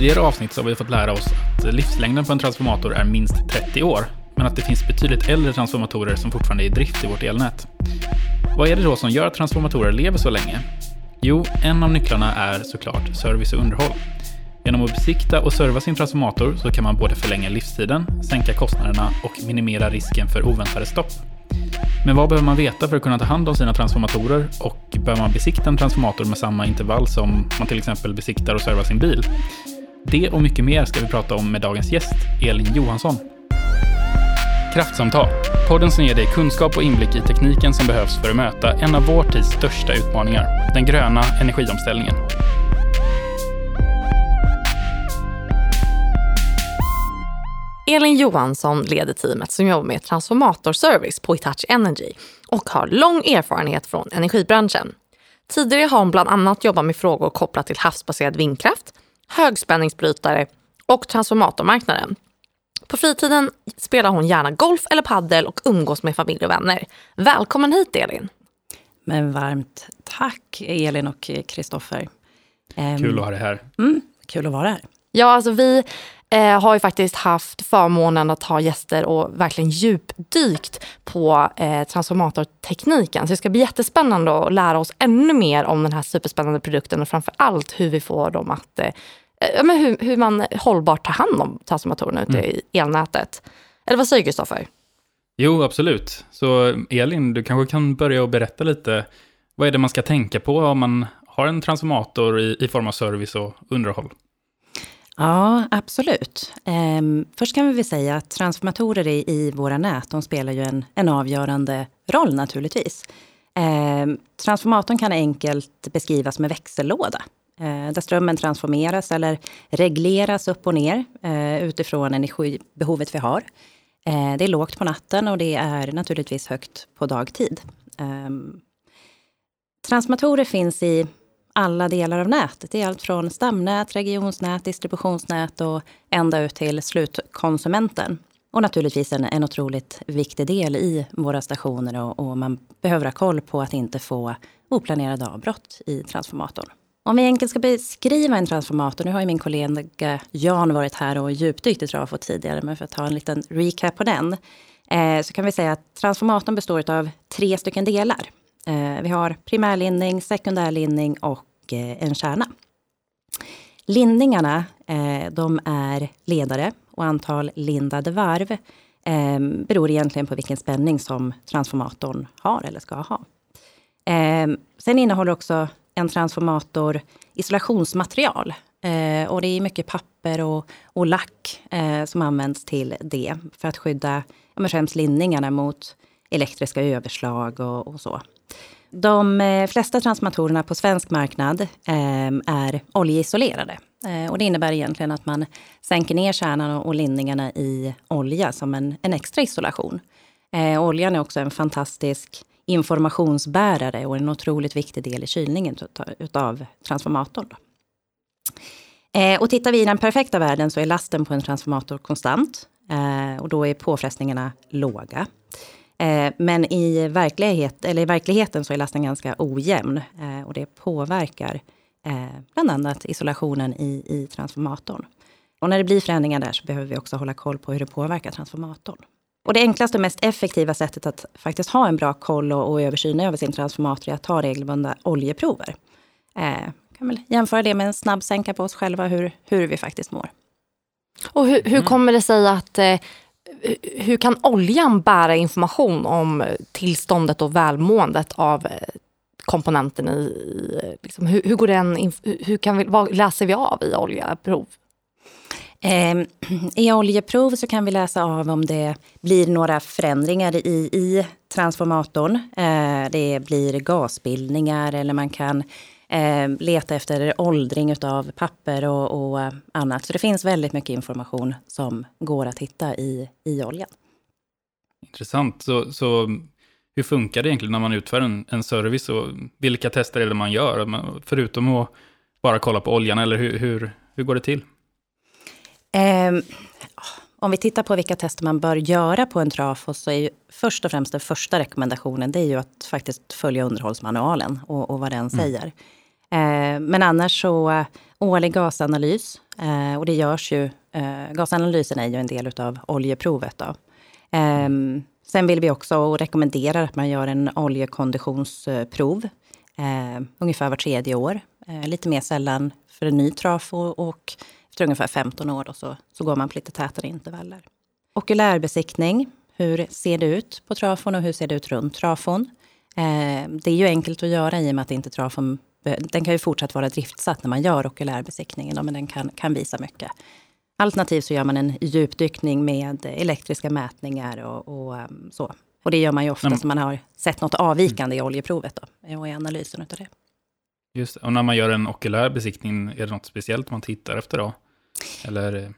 tidigare avsnitt så har vi fått lära oss att livslängden på en transformator är minst 30 år, men att det finns betydligt äldre transformatorer som fortfarande är i drift i vårt elnät. Vad är det då som gör att transformatorer lever så länge? Jo, en av nycklarna är såklart service och underhåll. Genom att besikta och serva sin transformator så kan man både förlänga livstiden, sänka kostnaderna och minimera risken för oväntade stopp. Men vad behöver man veta för att kunna ta hand om sina transformatorer och bör man besikta en transformator med samma intervall som man till exempel besiktar och servar sin bil? Det och mycket mer ska vi prata om med dagens gäst, Elin Johansson. Kraftsamtal, podden som ger dig kunskap och inblick i tekniken som behövs för att möta en av vår tids största utmaningar, den gröna energiomställningen. Elin Johansson leder teamet som jobbar med transformatorservice på Hitachi Energy och har lång erfarenhet från energibranschen. Tidigare har hon bland annat jobbat med frågor kopplat till havsbaserad vindkraft, högspänningsbrytare och transformatormarknaden. På fritiden spelar hon gärna golf eller paddel och umgås med familj och vänner. Välkommen hit Elin! Men varmt tack Elin och Kristoffer. Kul att ha dig här. Mm, kul att vara här. Ja, alltså vi eh, har ju faktiskt haft förmånen att ha gäster och verkligen djupdykt på eh, transformatortekniken. Så det ska bli jättespännande att lära oss ännu mer om den här superspännande produkten och framför allt hur vi får dem att eh, men hur, hur man hållbart tar hand om transformatorerna ute mm. i elnätet. Eller vad säger Kristoffer? Jo, absolut. Så Elin, du kanske kan börja och berätta lite. Vad är det man ska tänka på om man har en transformator i, i form av service och underhåll? Ja, absolut. Ehm, först kan vi väl säga att transformatorer i, i våra nät, de spelar ju en, en avgörande roll naturligtvis. Ehm, transformatorn kan enkelt beskrivas som en växellåda. Eh, där strömmen transformeras eller regleras upp och ner eh, utifrån energibehovet vi har. Eh, det är lågt på natten och det är naturligtvis högt på dagtid. Ehm, transformatorer finns i alla delar av nätet. Det är allt från stamnät, regionsnät, distributionsnät och ända ut till slutkonsumenten. Och naturligtvis en, en otroligt viktig del i våra stationer och, och man behöver ha koll på att inte få oplanerade avbrott i transformatorn. Om vi enkelt ska beskriva en transformator, nu har ju min kollega Jan varit här och djupdykt i Trafo tidigare, men för att ta en liten recap på den, eh, så kan vi säga att transformatorn består av tre stycken delar. Eh, vi har primärlindning, sekundärlindning och eh, en kärna. Lindningarna, eh, de är ledare och antal lindade varv eh, beror egentligen på vilken spänning som transformatorn har eller ska ha. Eh, sen innehåller också en transformator isolationsmaterial. Eh, och det är mycket papper och, och lack eh, som används till det för att skydda ja, främst linningarna mot elektriska överslag och, och så. De eh, flesta transformatorerna på svensk marknad eh, är oljeisolerade. Eh, och det innebär egentligen att man sänker ner kärnan och, och linningarna i olja som en, en extra isolation. Eh, oljan är också en fantastisk informationsbärare och en otroligt viktig del i kylningen utav transformatorn. Eh, och tittar vi i den perfekta världen så är lasten på en transformator konstant eh, och då är påfrestningarna låga. Eh, men i, verklighet, eller i verkligheten så är lasten ganska ojämn eh, och det påverkar eh, bland annat isolationen i, i transformatorn. Och när det blir förändringar där så behöver vi också hålla koll på hur det påverkar transformatorn. Och det enklaste och mest effektiva sättet att faktiskt ha en bra koll och, och översyn över sin transformator är att ta regelbundna oljeprover. Eh, kan väl jämföra det med en snabb sänka på oss själva hur, hur vi faktiskt mår. Och hur, hur mm. kommer det sig att eh, hur kan oljan bära information om tillståndet och välmåendet av eh, komponenten i... Liksom, hur, hur, går den, hur kan vi, vad läser vi av i oljeprov? Ehm, I oljeprov så kan vi läsa av om det blir några förändringar i, i transformatorn. Eh, det blir gasbildningar eller man kan ehm, leta efter åldring av papper och, och, annat. Så det finns väldigt mycket information som går att hitta i, i oljan. Intressant. Så, så hur funkar det egentligen när man utför en, en service? Och vilka tester är det man gör? Förutom att bara kolla på oljan, eller hur, hur, hur går det till? Um, om vi tittar på vilka tester man bör göra på en trafos så är ju först och främst den första rekommendationen det är ju att faktiskt följa underhållsmanualen och, och vad den mm. säger. Eh, men annars så årlig gasanalys. Eh, och det görs ju, eh, gasanalysen är ju en del av oljeprovet. Då. Ehm, sen vill vi också och rekommenderar att man gör en oljekonditionsprov ungefär var tredje år. lite mer sällan för en ny trafo och efter ungefär 15 år då, så, så går man på lite tätare intervaller. Okulärbesiktning. Hur ser det ut på trafon och hur ser det ut runt trafon? det är ju enkelt att göra i och med att inte trafon den kan ju fortsatt vara driftsatt när man gör okulärbesiktningen, men den kan, kan visa mycket. Alternativt så gör man en djupdykning med elektriska mätningar och, och um, så. Och det gör man ju ofta när man har sett något avvikande i oljeprovet då, och i analysen av det. Just Och när man gör en okulär besiktning, är det något speciellt man tittar efter då? Eller?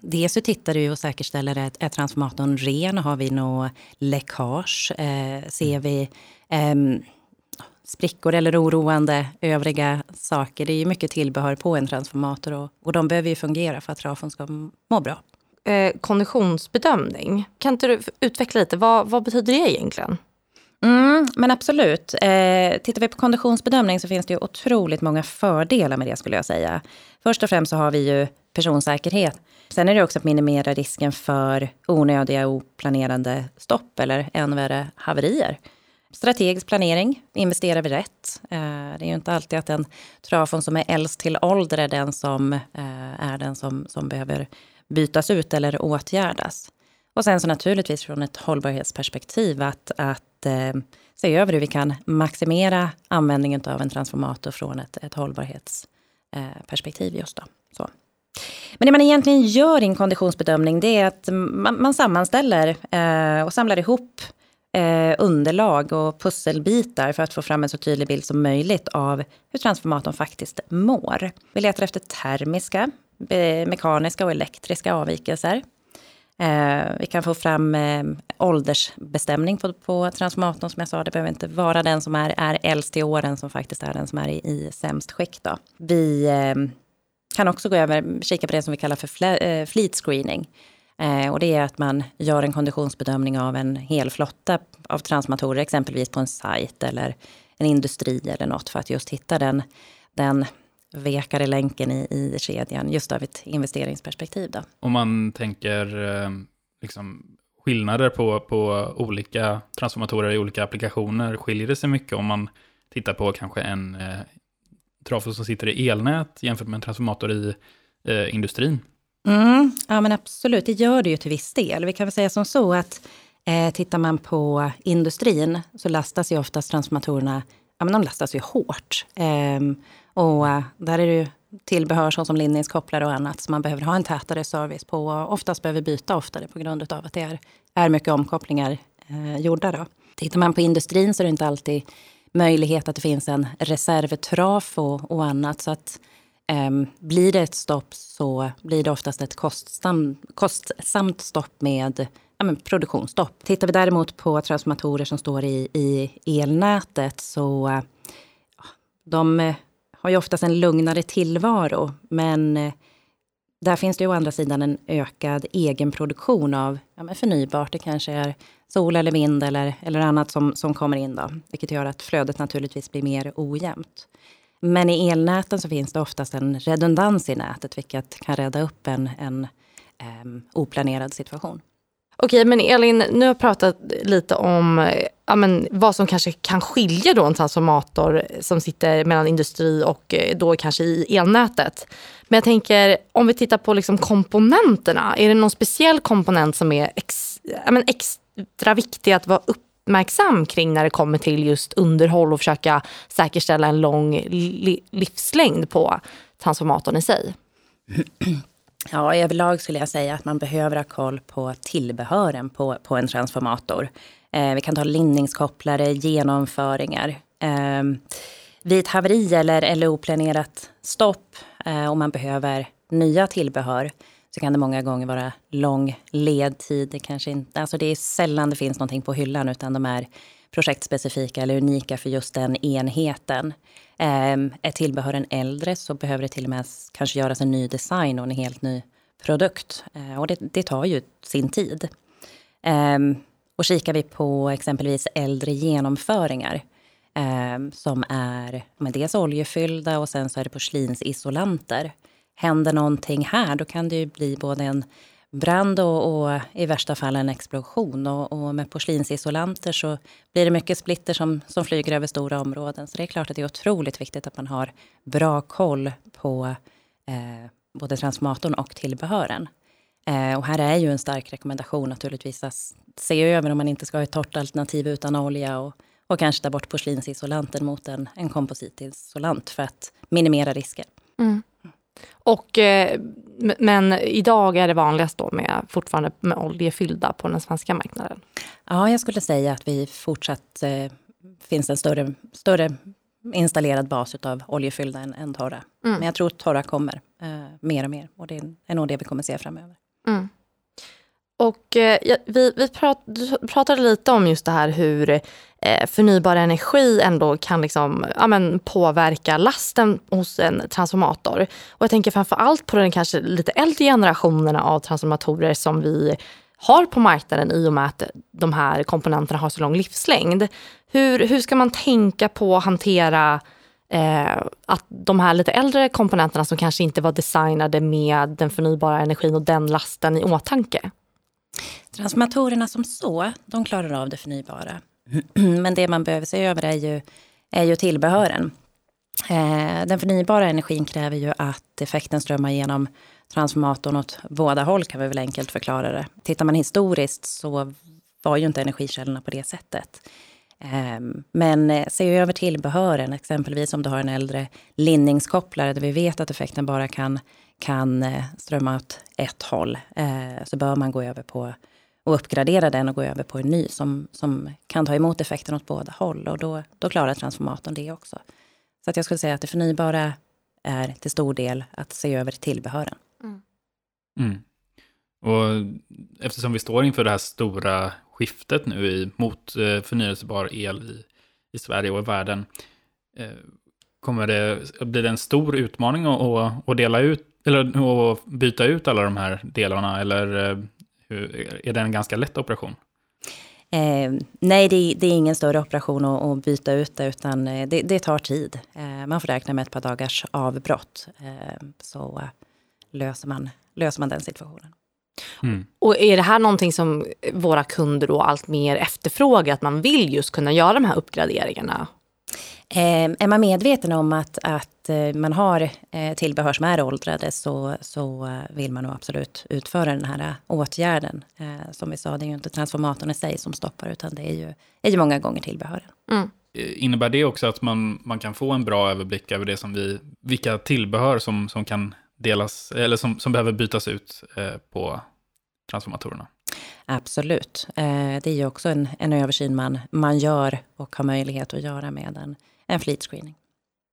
Dels så tittar du och säkerställer att är transformatorn ren? Har vi något läckage? Eh, ser vi eh, sprickor eller oroande övriga saker. Det är ju mycket tillbehör på en transformator och, och de behöver ju fungera för att trafon ska må bra. Eh, konditionsbedömning, kan inte du utveckla lite? Vad, vad betyder det egentligen? Mm, men absolut. Eh, tittar vi på konditionsbedömning så finns det ju otroligt många fördelar med det skulle jag säga. Först och främst så har vi ju personsäkerhet. Sen är det också att minimera risken för onödiga oplanerade stopp eller än värre haverier strategisk planering. Investerar vi rätt? Eh, det är ju inte alltid att den trafon som är äldst till ålder är den som eh, är den som, som behöver bytas ut eller åtgärdas. Och sen så naturligtvis från ett hållbarhetsperspektiv att, att eh, se över hur vi kan maximera användningen av en transformator från ett, ett hållbarhetsperspektiv eh, just då. Så. Men det man egentligen gör i en konditionsbedömning det är att man, man sammanställer eh, och samlar ihop eh, underlag och pusselbitar för att få fram en så tydlig bild som möjligt av hur transformatorn faktiskt mår. Vi letar efter termiska, eh, mekaniska och elektriska avvikelser. Eh, vi kan få fram eh, åldersbestämning på, på transformatorn. Som jag sa, det behöver inte vara den som är, är äldst i åren som faktiskt är den som är i, i sämst skick. Då. Vi eh, kan också gå över kika på det som vi kallar för fle, eh, fleet screening. Eh, och det är att man gör en konditionsbedömning av en hel flotta av transformatorer, exempelvis på en sajt eller en industri eller något, för att just hitta den, den vekare länken i, i kedjan, just av ett investeringsperspektiv. Då. Om man tänker eh, liksom, skillnader på, på olika transformatorer i olika applikationer, skiljer det sig mycket om man tittar på kanske en eh, trafo som sitter i elnät jämfört med en transformator i eh, industrin? Mm, ja men absolut, det gör det ju till viss del. Vi kan väl säga som så att eh, tittar man på industrin så lastas ju oftast transformatorerna ja, men de lastas ju hårt. Eh, och eh, där är det ju tillbehör som linningskopplare och annat som man behöver ha en tätare service på och oftast behöver byta oftare på grund av att det är, är mycket omkopplingar eh, gjorda. Då. Tittar man på industrin så är det inte alltid möjlighet att det finns en reservtraf och, och annat. Så att eh, blir det ett stopp så blir det oftast ett kostsam, kostsamt stopp med ja, men produktionsstopp. Tittar vi däremot på transformatorer som står i, i elnätet så eh, de har ju oftast en lugnare tillvaro. Men eh, där finns det ju å andra sidan en ökad egenproduktion av ja, förnybart. Det kanske är sol eller vind eller, eller annat som, som kommer in. Då, vilket gör att flödet naturligtvis blir mer ojämnt. Men i elnäten så finns det oftast en redundans i nätet, vilket kan rädda upp en, en um, oplanerad situation. Okej, men Elin, nu har jag pratat lite om ja, men, vad som kanske kan skilja då en transformator som sitter mellan industri och eh, då kanske i elnätet. Men jag tänker, om vi tittar på liksom komponenterna, är det någon speciell komponent som är ex, ja, men extra viktig att vara upp uppmärksam kring när det kommer till just underhåll och försöka säkerställa en lång li livslängd på transformatorn i sig? Ja, överlag skulle jag säga att man behöver ha koll på tillbehören på, på en transformator. Eh, vi kan ta linningskopplare, genomföringar. Eh, vid ett haveri eller, eller oplanerat stopp, eh, om man behöver nya tillbehör, så kan det många gånger vara lång ledtid. Det, kanske inte, alltså det är sällan det finns någonting på hyllan utan de är projektspecifika eller unika för just den enheten. Ehm, är tillbehören äldre så behöver det till och med kanske göras en ny design och en helt ny produkt. Eh, och det, det, tar ju sin tid. Ehm, och kikar vi på exempelvis äldre genomföringar ehm, som är men dels oljefyllda och sen så är det porslinsisolanter. Händer någonting här, då kan det ju bli både en brand och, och, i värsta fall en explosion. Och, och, med porslinsisolanter så blir det mycket splitter som, som flyger över stora områden. Så det är klart att det är otroligt viktigt att man har bra koll på eh, både transformatorn och tillbehören. Eh, och här är ju en stark rekommendation naturligtvis att se över om man inte ska ha ett torrt alternativ utan olja och, och kanske ta bort porslinsisolanten mot en, en kompositisolant för att minimera risker. Mm. Och, eh, men idag är det vanligast då med, fortfarande med oljefyllda på den svenska marknaden? Ja, jag skulle säga att vi fortsatt eh, finns en större, större installerad bas av oljefyllda än, än torra. Mm. Men jag tror att torra kommer eh, mer och mer och det är nog det vi kommer se framöver. Mm. Och eh, vi, vi prat, pratade lite om just det här hur eh, förnybar energi ändå kan liksom, ja, men, påverka lasten hos en transformator. Och jag tänker framför allt på den kanske lite äldre generationerna av transformatorer som vi har på marknaden i och med att de här komponenterna har så lång livslängd. Hur, hur ska man tänka på att hantera eh, att de här lite äldre komponenterna som kanske inte var designade med den förnybara energin och den lasten i åtanke? Transformatorerna som så, de klarar av det förnybara. Men det man behöver se över är ju, är ju tillbehören. Eh, den förnybara energin kräver ju att effekten strömmar genom transformatorn åt båda håll, kan vi väl enkelt förklara det. Tittar man historiskt så var ju inte energikällorna på det sättet. Ehm, men eh, se över tillbehören, exempelvis om du har en äldre linningskopplare där vi vet att effekten bara kan, kan eh, strömma åt ett håll, så bör man gå över på och uppgradera den och gå över på en ny som, som kan ta emot effekten åt båda håll. Och då, då klarar transformatorn det också. Så att jag skulle säga att det förnybara är till stor del att se över tillbehören. Mm. Mm. Och eftersom vi står inför det här stora skiftet nu i, mot eh, förnyelsebar el i, i Sverige och i världen, eh, kommer det, blir det en stor utmaning att, att dela ut, eller att byta ut alla de här delarna? Eller eh, är det en ganska lätt operation? Eh, nej, det, det, är ingen större operation att, att byta ut det, utan eh, det, det tar tid. Eh, man får räkna med ett par dagars avbrott, eh, så löser, man, löser man den situationen. Mm. Och är det här någonting som våra kunder då allt mer efterfrågar, att man vill just kunna göra de här uppgraderingarna? Eh, är man medveten om att, att eh, man har eh, tillbehör som är åldrade så, så eh, vill man nog absolut utföra den här åtgärden. Eh, som vi sa, det är ju inte transformatorn i sig som stoppar utan det är ju, är ju många gånger tillbehören. Mm. Innebär det också att man, man kan få en bra överblick över det som vi, vilka tillbehör som, som kan delas, eller som, som behöver bytas ut på transformatorerna? Absolut. det är ju också en, en översyn man, man gör och har möjlighet att göra med en en fleet screening.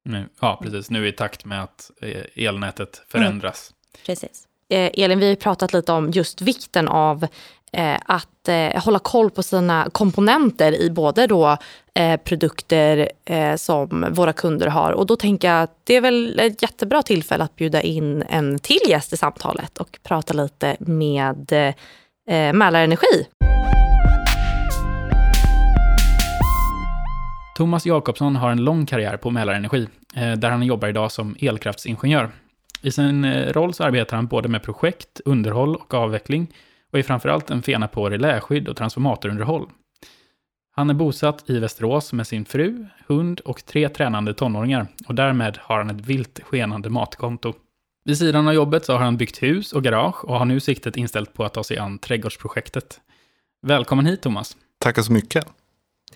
Nu, ja, precis. Nu i takt med att eh, elnätet förändras. Mm. Precis. Eh, Elin, vi har pratat lite om just vikten av eh, att eh, hålla koll på sina komponenter i både då eh, produkter eh, som våra kunder har. Och då tänker jag att det är väl ett jättebra tillfälle att bjuda in en till gäst i samtalet och prata lite med eh, Mälarenergi. Thomas Jakobsson har en lång karriär på Mälarenergi, eh, där han jobbar idag som elkraftsingenjör. I sin eh, roll så arbetar han både med projekt, underhåll och avveckling och är framförallt en fena på reläskydd och transformatorunderhåll. Han är bosatt i Västerås med sin fru, hund och tre tränande tonåringar och därmed har han ett vilt skenande matkonto. Vid sidan av jobbet så har han byggt hus och garage och har nu siktet inställt på att ta sig an trädgårdsprojektet. Välkommen hit Thomas! Tackar så mycket!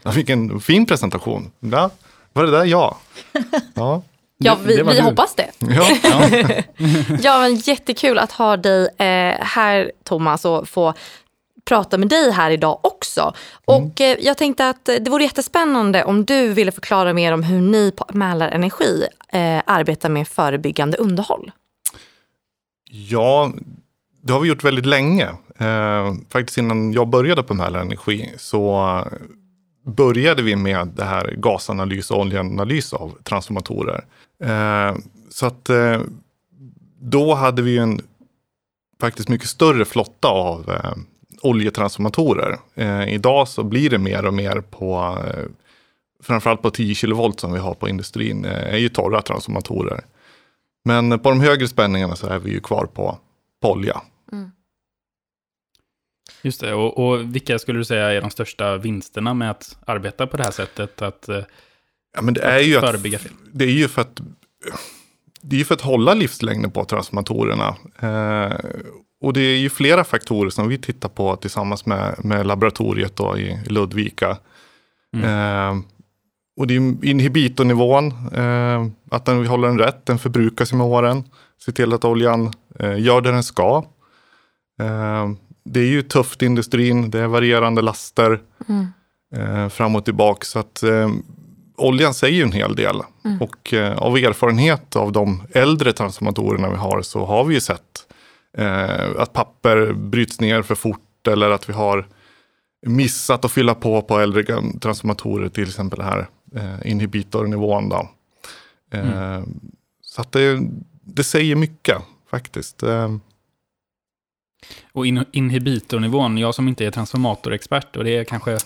Jag fick en fin presentation. Ja, var det där jag? Ja. Ja, vi, vi hoppas det. Ja, ja. ja, men jättekul att ha dig eh, här Thomas och få prata med dig här idag också. Mm. Och eh, jag tänkte att det vore jättespännande om du ville förklara mer om hur ni på Mälarenergi eh, arbetar med förebyggande underhåll. Ja, det har vi gjort väldigt länge. Eh, faktiskt innan jag började på Mälarenergi så började vi med det här gasanalys och oljeanalys av transformatorer. Eh, så att eh, då hade vi en faktiskt mycket större flotta av eh, oljetransformatorer. Eh, idag så blir det mer och mer på eh, framförallt på 10 kV som vi har på industrin, eh, är ju torra transformatorer. Men på de högre spänningarna så är vi ju kvar på, på olja. Mm. Just det, och, och, vilka skulle du säga är de största vinsterna med att arbeta på det här sättet? Att, eh, ja, men det är ju fel? Det är ju för att, det är för att hålla livslängden på transformatorerna. Eh, och det är ju flera faktorer som vi tittar på tillsammans med, med laboratoriet då i Ludvika. Mm. Eh, och det är inhibitornivån, eh, att den, vi håller den rätt, den förbrukas med åren. Se till att oljan eh, gör det den ska. Eh, det är ju tufft i industrin, det är varierande laster mm. Eh, fram och tillbaka. Så att eh, oljan säger ju en hel del. Mm. Och eh, av erfarenhet av de äldre transformatorerna vi har så har vi ju sett att papper bryts ner för fort eller att vi har missat att fylla på på äldre transformatorer, till exempel här eh, inhibitornivån. Då. Eh, mm. Så att det, det säger mycket faktiskt. Och in, inhibitornivån, jag som inte är transformatorexpert, och det är kanske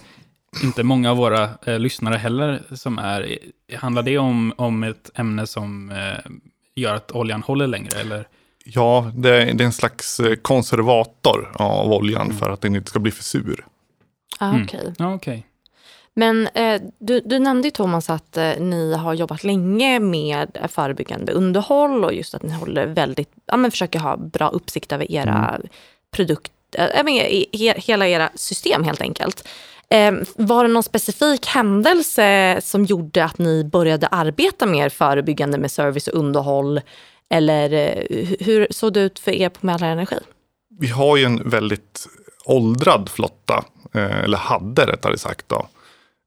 inte många av våra eh, lyssnare heller som är, handlar det om, om ett ämne som eh, gör att oljan håller längre? Eller? Ja, det är, det är en slags eh, konservator av oljan mm. för att den inte ska bli för sur. Ah, mm. okay. Ah, okay. Men eh, du, du nämnde ju Thomas att eh, ni har jobbat länge med förebyggande underhåll och just att ni håller väldigt, ja, men försöker ha bra uppsikt över era mm. produkter, äh, he, hela era system helt enkelt. Eh, var det någon specifik händelse som gjorde att ni började arbeta mer förebyggande med service och underhåll? Eller eh, hur såg det ut för er på Mälarenergi? Vi har ju en väldigt åldrad flotta, eh, eller hade rättare sagt. Då.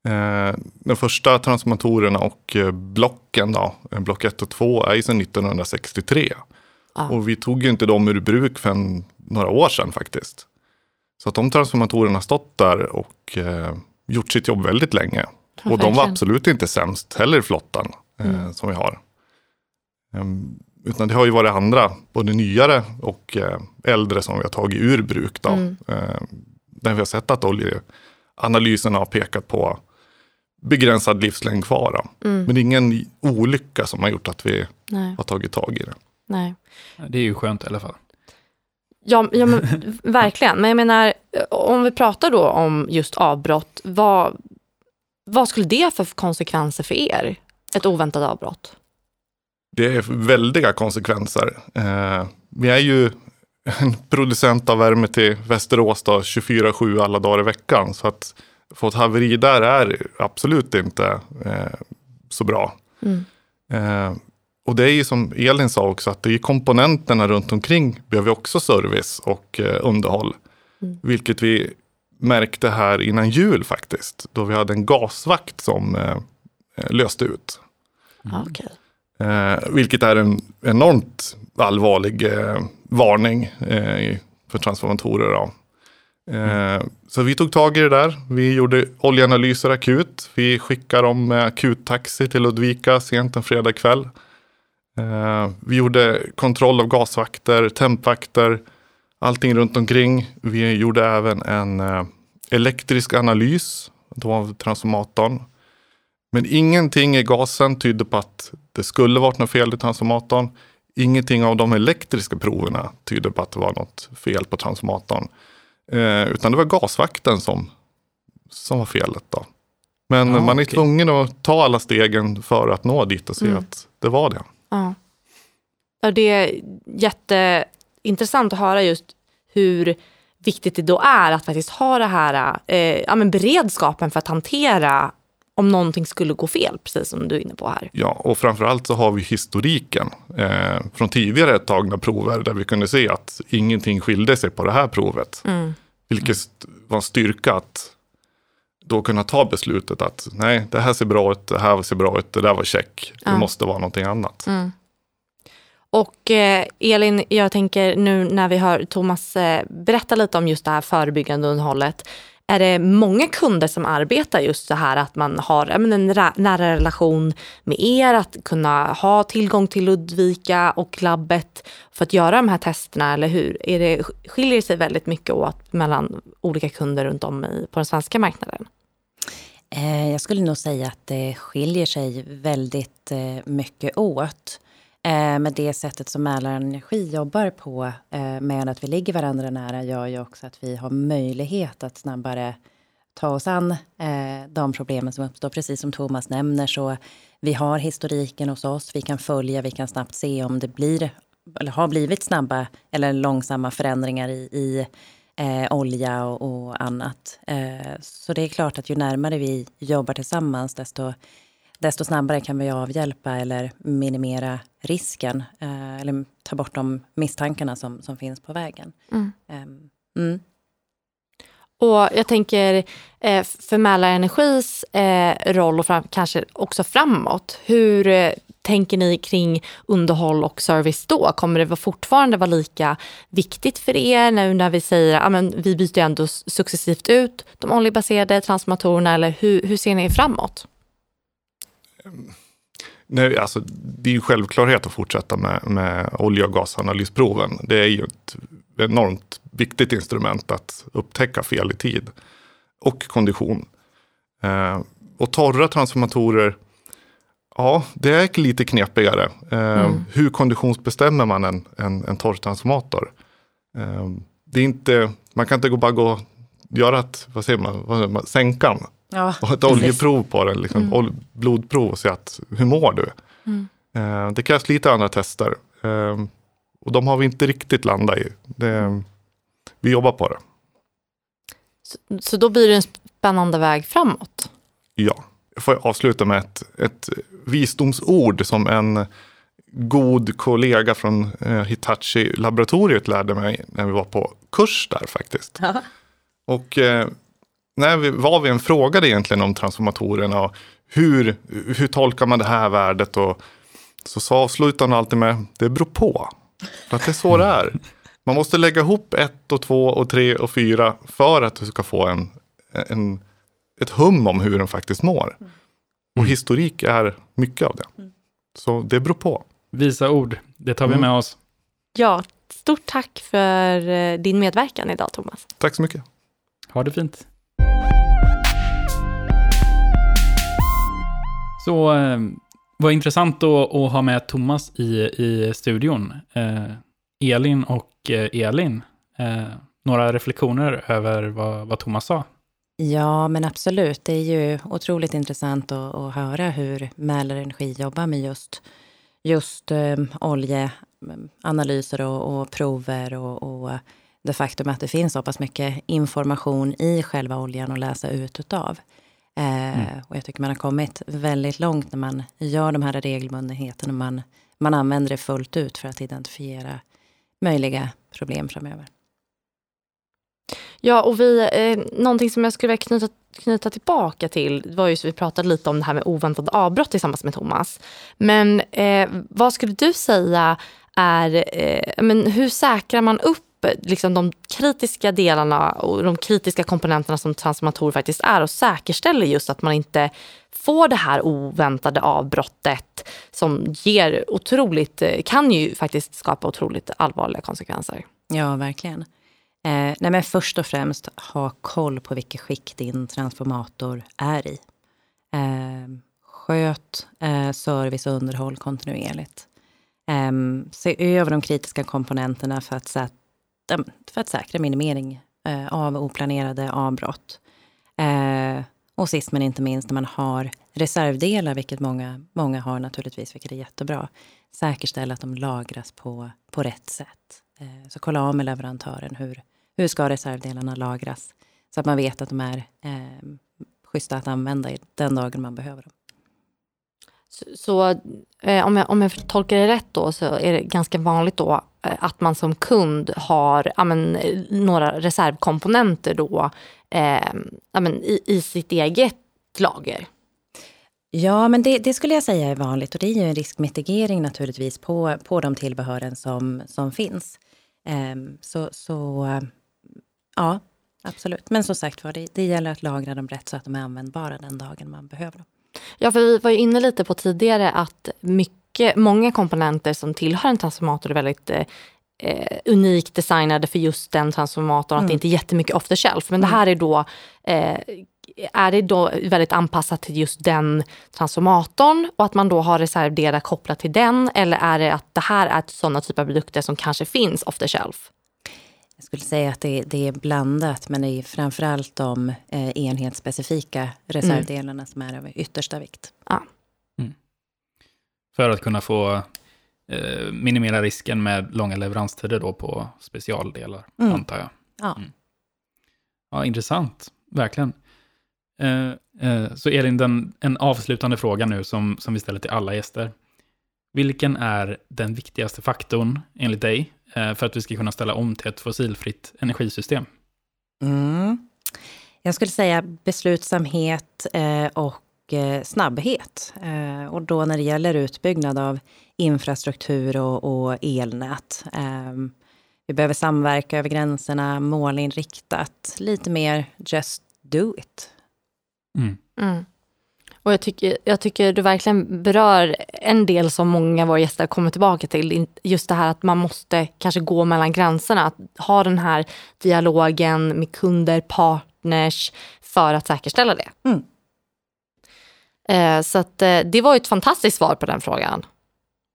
Eh, de första transformatorerna och eh, blocken, då, block 1 och 2, är ju sedan 1963. Ah. Och vi tog ju inte dem ur bruk för några år sedan faktiskt. Så att de transformatorerna har stått där och eh, gjort sitt jobb väldigt länge. Och de var absolut inte sämst heller i flottan eh, mm. som vi har. Um, utan det har ju varit andra, både nyare och eh, äldre som vi har tagit ur bruk. Då. Mm. Eh, där vi har sett att oljeanalyserna har pekat på begränsad livslängd kvar. Mm. Men det är ingen olycka som har gjort att vi Nej. har tagit tag i det. Nej. Det är ju skönt i alla fall. Ja, ja men, verkligen. Men jag menar, om vi pratar då om just avbrott, vad, vad skulle det för konsekvenser för er? Ett oväntat avbrott? Det är väldiga konsekvenser. Eh, vi är ju en producent av värme till Västerås 24-7 alla dagar i veckan. Så att få ett haveri där är absolut inte eh, så bra. Mm. Eh, och det är ju som Elin sa också, att det är komponenterna runt omkring behöver också service och eh, underhåll. Mm. Vilket vi märkte här innan jul faktiskt, då vi hade en gasvakt som eh, eh löste ut. Mm. Eh, vilket är en enormt allvarlig eh, varning eh, för transformatorer. Då. Mm. Så vi tog tag i det där. Vi gjorde oljeanalyser akut. Vi skickade dem med akuttaxi till Ludvika sent en fredag kväll. Eh, vi gjorde kontroll av gasvakter, tempvakter, allting runt omkring. Vi gjorde även en eh, elektrisk analys av transformatorn. Men ingenting i gasen tydde på att det skulle varit något fel i transformatorn. Ingenting av de elektriska proverna tydde på att det var något fel på transformatorn. Eh, utan det var gasvakten som, som var felet. Då. Men ja, man är okay. tvungen att ta alla stegen för att nå dit och se mm. att det var det. Ja. Det är jätteintressant att höra just hur viktigt det då är att faktiskt ha det här, eh, ja, men beredskapen för att hantera om någonting skulle gå fel, precis som du är inne på här. Ja, och framförallt så har vi historiken eh, från tidigare tagna prover där vi kunde se att ingenting skilde sig på det här provet. Mm. Vilket var en styrka att då kunna ta beslutet att nej, det här ser bra ut, det här ser bra ut, det där var check, det måste vara någonting annat. Mm. Och eh, Elin, jag tänker nu när vi hör Thomas eh, berätta lite om just det här förebyggande underhållet. Är det många kunder som arbetar just så här att man har en nära relation med er, att kunna ha tillgång till Ludvika och labbet för att göra de här testerna, eller hur? Är det, skiljer det sig väldigt mycket åt mellan olika kunder runt om i, på den svenska marknaden? Eh, jag skulle nog säga att det skiljer sig väldigt eh, mycket åt. Eh, med det sättet som Mälarenergi jobbar på eh, med att vi ligger varandra nära gör ju också att vi har möjlighet att snabbare ta oss an eh, de problemen som uppstår. Precis som Thomas nämner så vi har historiken hos oss. Vi kan följa, vi kan snabbt se om det blir eller har blivit snabba eller långsamma förändringar i, i eh, olja och, och annat. Eh, så det är klart att ju närmare vi jobbar tillsammans desto, desto snabbare kan vi avhjälpa eller minimera risken eh, eller ta bort de misstankarna som, som finns på vägen. Mm. Ehm, mm. Och jag tänker eh, för Mälarenergis eh, roll och fram, kanske också framåt. Hur eh, tänker ni kring underhåll och service då? Kommer det fortfarande vara lika viktigt för er nu när vi säger att ja, vi byter ändå successivt ut de oljebaserade transformatorerna eller hur, hur ser ni framåt? Nej, alltså, det är ju självklarhet att fortsätta med, med olja och gasanalysproven. Det är ju ett enormt viktigt instrument att upptäcka fel i tid. Och kondition. Eh, och torra transformatorer, ja, det är lite knepigare. Eh, mm. Hur konditionsbestämmer man en, en, en torrtransformator? Eh, det är inte, man kan inte bara gå och göra ett, vad säger man, vad säger man sänkan. Ja, och ett precis. oljeprov på den, liksom, mm. blodprov och se att, hur mår du? Mm. Eh, det krävs lite andra tester. Eh, och de har vi inte riktigt landat i. Det, vi jobbar på det. Så, så då blir det en spännande väg framåt? Ja. Jag får avsluta med ett, ett visdomsord som en god kollega från eh, Hitachi-laboratoriet lärde mig när vi var på kurs där faktiskt. Ja. Och eh, när vi, vad vi än frågade egentligen om transformatorerna och hur, hur tolkar man det här värdet och så sa avslutade han alltid med det beror på. För att det är så det är. Man måste lägga ihop ett och två och tre och fyra för att du ska få en, en, ett hum om hur den faktiskt mår. Mm. Och historik är mycket av det. Mm. Så det beror på. Visa ord, det tar vi med oss. Ja, stort tack för eh, din medverkan idag Thomas. Tack så mycket. Ha det fint. Så eh, vad intressant att, att ha med Thomas i, i studion. Eh, Elin och eh, Elin, eh, några reflektioner över vad, vad Thomas sa? Ja, men absolut. Det är ju otroligt intressant att, att höra hur Mälarenergi jobbar med just, just eh, oljeanalyser och, och prover och, och, det faktum att det finns så pass mycket information i själva oljan att läsa ut utav. Eh, mm. Och jag tycker man har kommit väldigt långt när man gör de här regelbundenheterna. Man, man använder det fullt ut för att identifiera möjliga problem framöver. Ja, och vi, eh, någonting som jag skulle vilja knyta, knyta tillbaka till var ju så vi pratade lite om det här med oväntade avbrott tillsammans med Thomas. Men eh, vad skulle du säga är, eh, men hur säkrar man upp Eh, liksom de kritiska delarna och de kritiska komponenterna som transformatorer faktiskt är och säkerställer just att man inte får det här oväntade avbrottet som ger otroligt, eh, kan ju faktiskt skapa otroligt allvarliga konsekvenser. Ja, verkligen. Eh, nej men först och främst ha koll på vilket skick din transformator är i. Eh, sköt eh, service och underhåll kontinuerligt. Eh, se över de kritiska komponenterna för att, för att säkra minimering eh, av oplanerade avbrott. Eh, och sist men inte minst när man har reservdelar, vilket många, många har naturligtvis, vilket är jättebra. Säkerställa att de lagras på, på rätt sätt. Eh, så kolla av med leverantören. Hur, hur ska reservdelarna lagras? Så att man vet att de är eh, schyssta att använda den dagen man behöver dem. Så, så eh, om, jag, om jag tolkar det rätt då så är det ganska vanligt då Eh, att man som kund har amen, några reservkomponenter då eh, amen, i, i sitt eget lager. Ja, men det, det, skulle jag säga är vanligt och det är ju en riskmitigering naturligtvis på, på de tillbehören som, som finns. Eh, så, så ja, absolut. Men som sagt var, det, det gäller att lagra dem rätt så att de är användbara den dagen man behöver dem. Ja, för vi var ju inne lite på tidigare att mycket, många komponenter som tillhör en transformator är väldigt eh, eh unikt designade för just den transformatorn. Mm. Att det inte är jättemycket off the shelf. Men mm. det här är då eh, är det då väldigt anpassat till just den transformatorn och att man då har reservdelar kopplat till den? Eller är det att det här är sådana typer av produkter som kanske finns off the shelf? Jag skulle säga att det, det är blandat, men det är framförallt de eh, enhetsspecifika reservdelarna mm. som är av yttersta vikt. Ja. Mm. För att kunna få eh, minimera risken med långa leveranstider då på specialdelar, mm. antar jag. Ja. Mm. ja, intressant. Verkligen. Eh, eh, så Elin, den, en avslutande fråga nu som, som vi ställer till alla gäster. Vilken är den viktigaste faktorn enligt dig för att vi ska kunna ställa om till ett fossilfritt energisystem? Mm. Jag skulle säga beslutsamhet eh, och eh, snabbhet. Eh, och då när det gäller utbyggnad av infrastruktur och, och elnät. vi behöver samverka över gränserna, målinriktat, lite mer just do it. Mm. Mm. Och jag tycker, jag tycker du verkligen berör en del som många av våra gäster kommer tillbaka till. Just det här att man måste kanske gå mellan gränserna. Att ha den här dialogen med kunder, partners för att säkerställa det. Mm. Eh, så att, eh, det var ett fantastiskt svar på den frågan.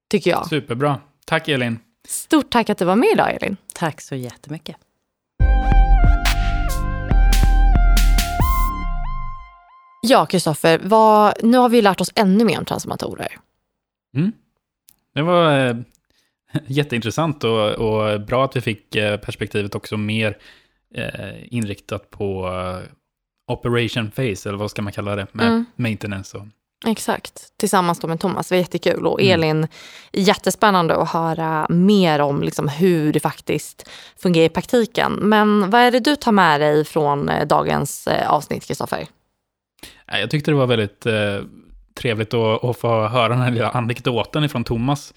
Tycker jag. Superbra. Tack Elin. Stort tack att du var med idag Elin. Tack så jättemycket. Ja, Kristoffer, nu har vi lärt oss ännu mer om transformatorer. Mm. Det var eh, jätteintressant och, och, bra att vi fick eh, perspektivet också mer eh, inriktat på eh, operation phase, eller vad ska man kalla det, med mm. maintenance. Och... Exakt, tillsammans med Thomas. Det var jättekul. Och mm. Elin, mm. jättespännande att höra mer om liksom hur det faktiskt fungerar i praktiken. Men vad är det du tar med dig från eh, dagens avsnitt, Kristoffer? Jag tyckte det var väldigt eh, trevligt att, att, få höra den här lilla anekdoten ifrån Thomas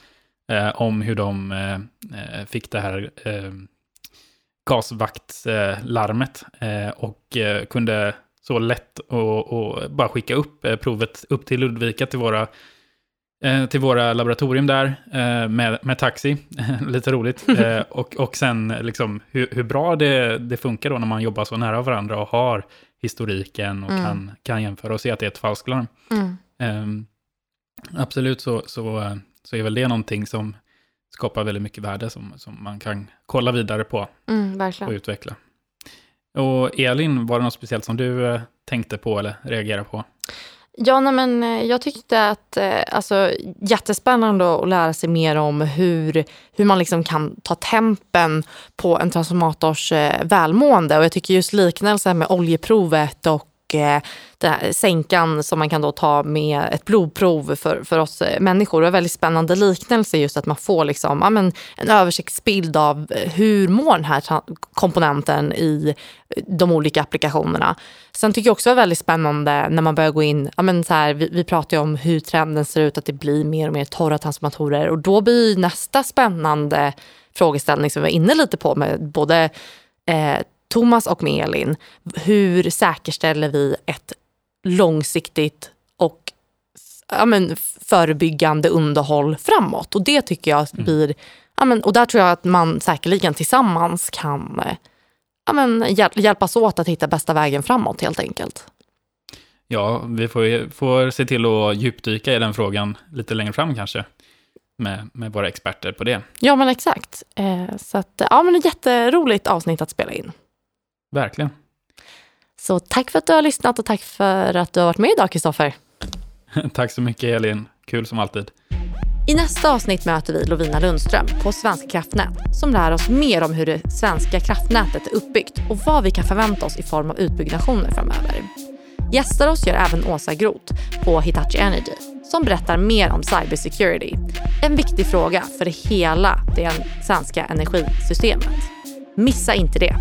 eh, om hur de eh, eh fick det här eh, gasvaktslarmet eh, och eh, kunde så lätt och, och, bara skicka upp provet upp till Ludvika till våra till våra laboratorium där med, med taxi. Lite roligt. och, och sen liksom hur, hur bra det, det funkar då när man jobbar så nära varandra och har historiken och mm. kan, kan jämföra och se att det är ett falsklarm. Mm. Um, absolut så, så, så är väl det någonting som skapar väldigt mycket värde som, som man kan kolla vidare på mm, och utveckla. Och Elin, var det något speciellt som du eh, tänkte på eller reagerade på? Ja, nej, men eh, jag tyckte att eh, alltså, jättespännande att lära sig mer om hur, hur man liksom kan ta tempen på en transformators eh, välmående. Och jag tycker just liknelsen med oljeprovet och eh, sänkan som man kan då ta med ett blodprov för, för oss eh, människor. Det är en väldigt spännande liknelse just att man får liksom, ja, men, en översiktsbild av eh, hur mår den här komponenten i eh, de olika applikationerna. Sen tycker jag också det är väldigt spännande när man börjar gå in, ja, men så här, vi, vi pratar ju om hur trenden ser ut, att det blir mer och mer torra transformatorer och då blir nästa spännande frågeställning som vi var inne lite på med både eh, Thomas och med Elin, hur säkerställer vi ett långsiktigt och ja, men, förebyggande underhåll framåt. Och det tycker jag mm. blir, ja, men, och där tror jag att man säkerligen tillsammans kan ja, men, hjäl hjälpas åt att hitta bästa vägen framåt helt enkelt. Ja, vi får, får se till att djupdyka i den frågan lite längre fram kanske. Med, med våra experter på det. Ja, men exakt. Eh, så att, ja, men ett jätteroligt avsnitt att spela in. Verkligen. Så tack för att du har lyssnat och tack för att du har varit med idag, Kristoffer. tack så mycket, Elin. Kul som alltid. I nästa avsnitt möter vi Lovina Lundström på Svenska kraftnät som lär oss mer om hur det svenska kraftnätet är uppbyggt och vad vi kan förvänta oss i form av utbyggnationer framöver. Gästar oss gör även Åsa Groth på Hitachi Energy som berättar mer om cybersecurity. En viktig fråga för hela det svenska energisystemet. Missa inte det!